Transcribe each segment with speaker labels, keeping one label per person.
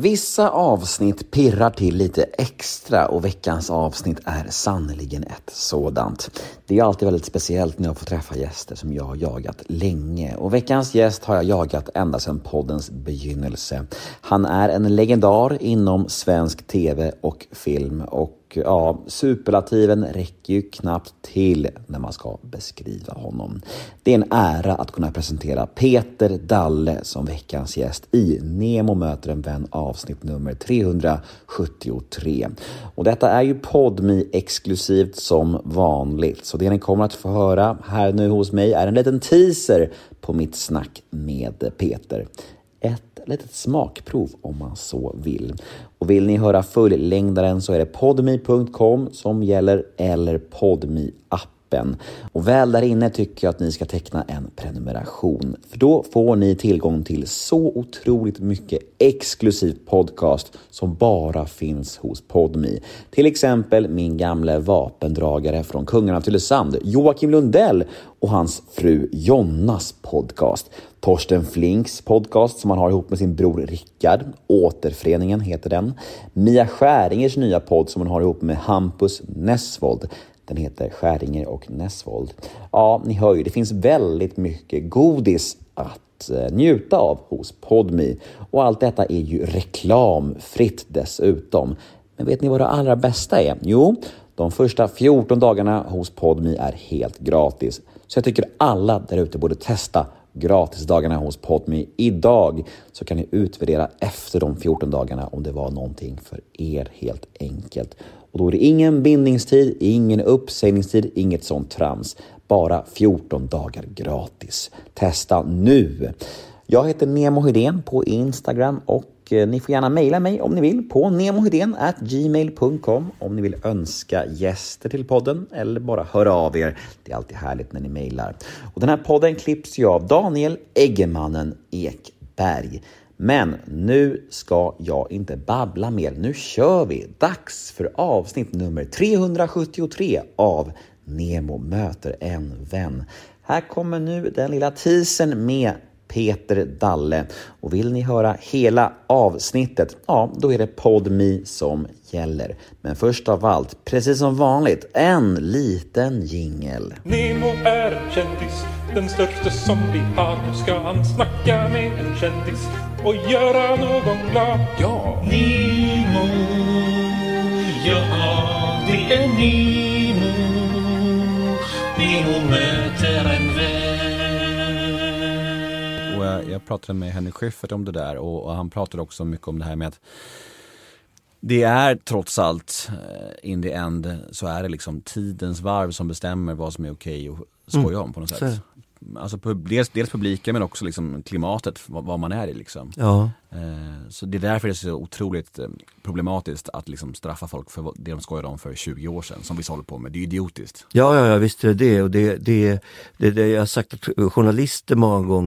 Speaker 1: Vissa avsnitt pirrar till lite extra och veckans avsnitt är sannerligen ett sådant. Det är alltid väldigt speciellt när jag får träffa gäster som jag har jagat länge och veckans gäst har jag jagat ända sedan poddens begynnelse. Han är en legendar inom svensk TV och film och ja, superlativen räcker ju knappt till när man ska beskriva honom. Det är en ära att kunna presentera Peter Dalle som veckans gäst i Nemo möter en vän avsnitt nummer 373. Och detta är ju Podmi exklusivt som vanligt, så det ni kommer att få höra här nu hos mig är en liten teaser på mitt snack med Peter ett litet smakprov om man så vill. Och vill ni höra fullängdaren så är det podmi.com som gäller eller podmi appen. Och väl där inne tycker jag att ni ska teckna en prenumeration. För då får ni tillgång till så otroligt mycket exklusiv podcast som bara finns hos Podmi. Till exempel min gamle vapendragare från Kungarna av Tylösand, Joakim Lundell och hans fru Jonnas podcast. Torsten Flinks podcast som han har ihop med sin bror Rickard. Återföreningen heter den. Mia Skäringers nya podd som hon har ihop med Hampus Nessvold. Den heter Skäringer och Nessvold. Ja, ni hör ju, det finns väldigt mycket godis att eh, njuta av hos Podmi. Och allt detta är ju reklamfritt dessutom. Men vet ni vad det allra bästa är? Jo, de första 14 dagarna hos Podmi är helt gratis. Så jag tycker alla där ute borde testa gratisdagarna hos Podme idag så kan ni utvärdera efter de 14 dagarna om det var någonting för er helt enkelt. Och då är det ingen bindningstid, ingen uppsägningstid, inget sånt trams. Bara 14 dagar gratis. Testa nu! Jag heter Nemo Hedén på Instagram och eh, ni får gärna mejla mig om ni vill på gmail.com om ni vill önska gäster till podden eller bara höra av er. Det är alltid härligt när ni mejlar. Och den här podden klipps ju av Daniel Eggemannen Ekberg. Men nu ska jag inte babbla mer. Nu kör vi! Dags för avsnitt nummer 373 av Nemo möter en vän. Här kommer nu den lilla teasern med Peter Dalle. Och vill ni höra hela avsnittet, ja, då är det PodMe som gäller. Men först av allt, precis som vanligt, en liten jingel.
Speaker 2: Nemo är en kändis, den största som vi har. Nu ska han snacka med en kändis och göra någon glad. Ja!
Speaker 3: Nemo, ja, det är Nemo. Nemo möter en vän
Speaker 4: och jag, jag pratade med Henrik Schyffert om det där och, och, han pratade också mycket om det här med att det är trots allt, eh, in the end, så är det liksom tidens varv som bestämmer vad som är okej okay att skoja mm. om på något sätt. Alltså dels, dels publiken men också liksom klimatet, vad, vad man är i liksom.
Speaker 5: Ja.
Speaker 4: Eh, så det är därför det är så otroligt eh, problematiskt att liksom straffa folk för det de skojade om för 20 år sedan, som vi håller på med. Det är idiotiskt.
Speaker 5: Ja, ja, ja visst är det det. Och det, det, det, det jag har sagt att journalister många gånger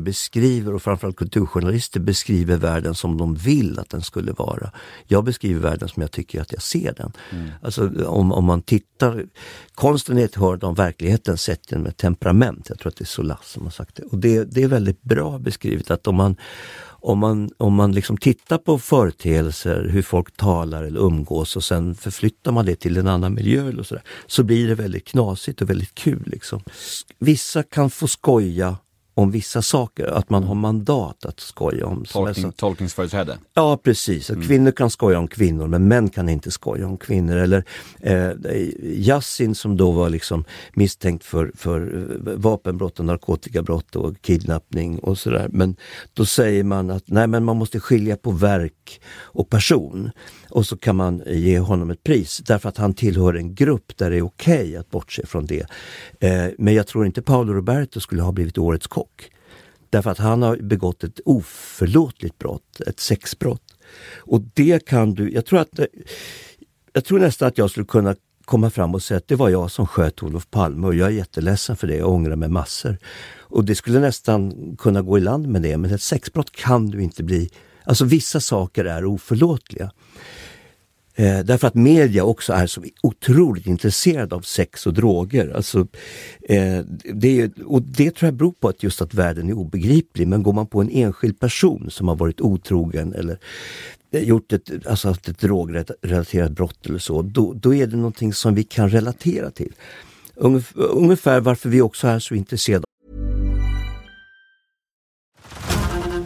Speaker 5: beskriver och framförallt kulturjournalister beskriver världen som de vill att den skulle vara. Jag beskriver världen som jag tycker att jag ser den. Mm. Alltså om, om man tittar, konsten är ett hörn av verkligheten sett genom ett temperament. Jag tror att det är Solas som har sagt det. Och det, det är väldigt bra beskrivet att om man om man, om man liksom tittar på företeelser, hur folk talar eller umgås och sen förflyttar man det till en annan miljö eller så, där, så blir det väldigt knasigt och väldigt kul. Liksom. Vissa kan få skoja om vissa saker, att man har mandat att skoja om. som jag
Speaker 4: Tolkning,
Speaker 5: sa. Ja
Speaker 4: tolkningsföreträde.
Speaker 5: precis, att kvinnor kan skoja om kvinnor men män kan inte skoja om kvinnor. Eller eh, Yassin som då var liksom misstänkt för, för eh, vapenbrott och narkotikabrott och kidnappning och sådär. Men då säger man att nej men man måste skilja på verk och person. Och så kan man ge honom ett pris därför att han tillhör en grupp där det är okej att bortse från det. Eh, men jag tror inte Paolo Roberto skulle ha blivit årets kock. Därför att han har begått ett oförlåtligt brott, ett sexbrott. Och det kan du, jag tror att jag tror nästan att jag skulle kunna komma fram och säga att det var jag som sköt Olof Palme och jag är jätteledsen för det, jag ångrar mig massor. Och det skulle nästan kunna gå i land med det, men ett sexbrott kan du inte bli. Alltså vissa saker är oförlåtliga. Eh, därför att media också är så otroligt intresserad av sex och droger. Alltså, eh, det, och det tror jag beror på att just att världen är obegriplig. Men går man på en enskild person som har varit otrogen eller eh, gjort ett, alltså haft ett drogrelaterat brott eller så, då, då är det någonting som vi kan relatera till. Ungefär varför vi också är så intresserade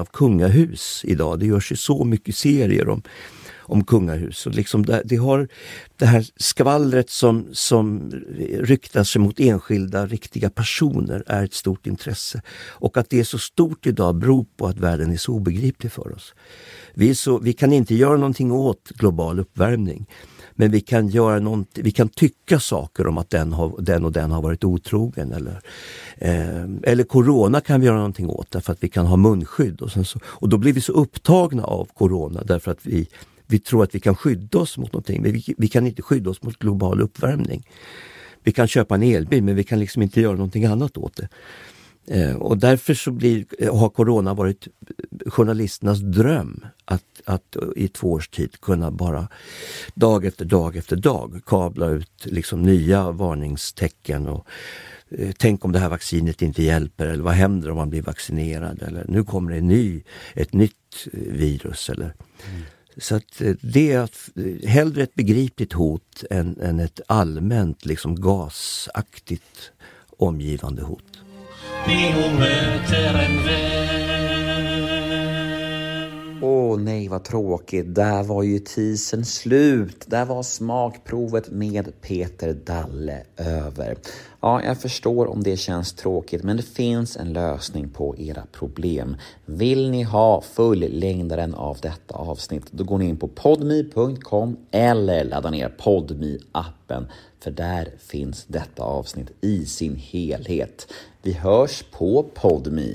Speaker 5: Av kungahus idag. Det görs ju så mycket serier om, om kungahus. Och liksom det, det har det här skvallret som, som ryktar sig mot enskilda riktiga personer är ett stort intresse. Och att det är så stort idag beror på att världen är så obegriplig för oss. Vi, så, vi kan inte göra någonting åt global uppvärmning. Men vi kan, göra något, vi kan tycka saker om att den, har, den och den har varit otrogen. Eller, eh, eller corona kan vi göra någonting åt därför att vi kan ha munskydd. Och, sen så, och då blir vi så upptagna av corona därför att vi, vi tror att vi kan skydda oss mot någonting. Men vi, vi kan inte skydda oss mot global uppvärmning. Vi kan köpa en elbil men vi kan liksom inte göra någonting annat åt det. Eh, och därför så blir, har corona varit journalisternas dröm att, att i två års tid kunna bara dag efter dag efter dag kabla ut liksom nya varningstecken. Och, eh, Tänk om det här vaccinet inte hjälper eller vad händer om man blir vaccinerad? Eller nu kommer det en ny, ett nytt eh, virus. Eller, Så att eh, det är att, eh, hellre ett begripligt hot än, än ett allmänt liksom gasaktigt omgivande hot.
Speaker 3: Nemo möter en vän.
Speaker 1: Åh nej vad tråkigt, där var ju teasern slut. Där var smakprovet med Peter Dalle över. Ja, jag förstår om det känns tråkigt, men det finns en lösning på era problem. Vill ni ha fullängdaren av detta avsnitt, då går ni in på podme.com eller laddar ner podme appen för där finns detta avsnitt i sin helhet. Vi hörs på podme.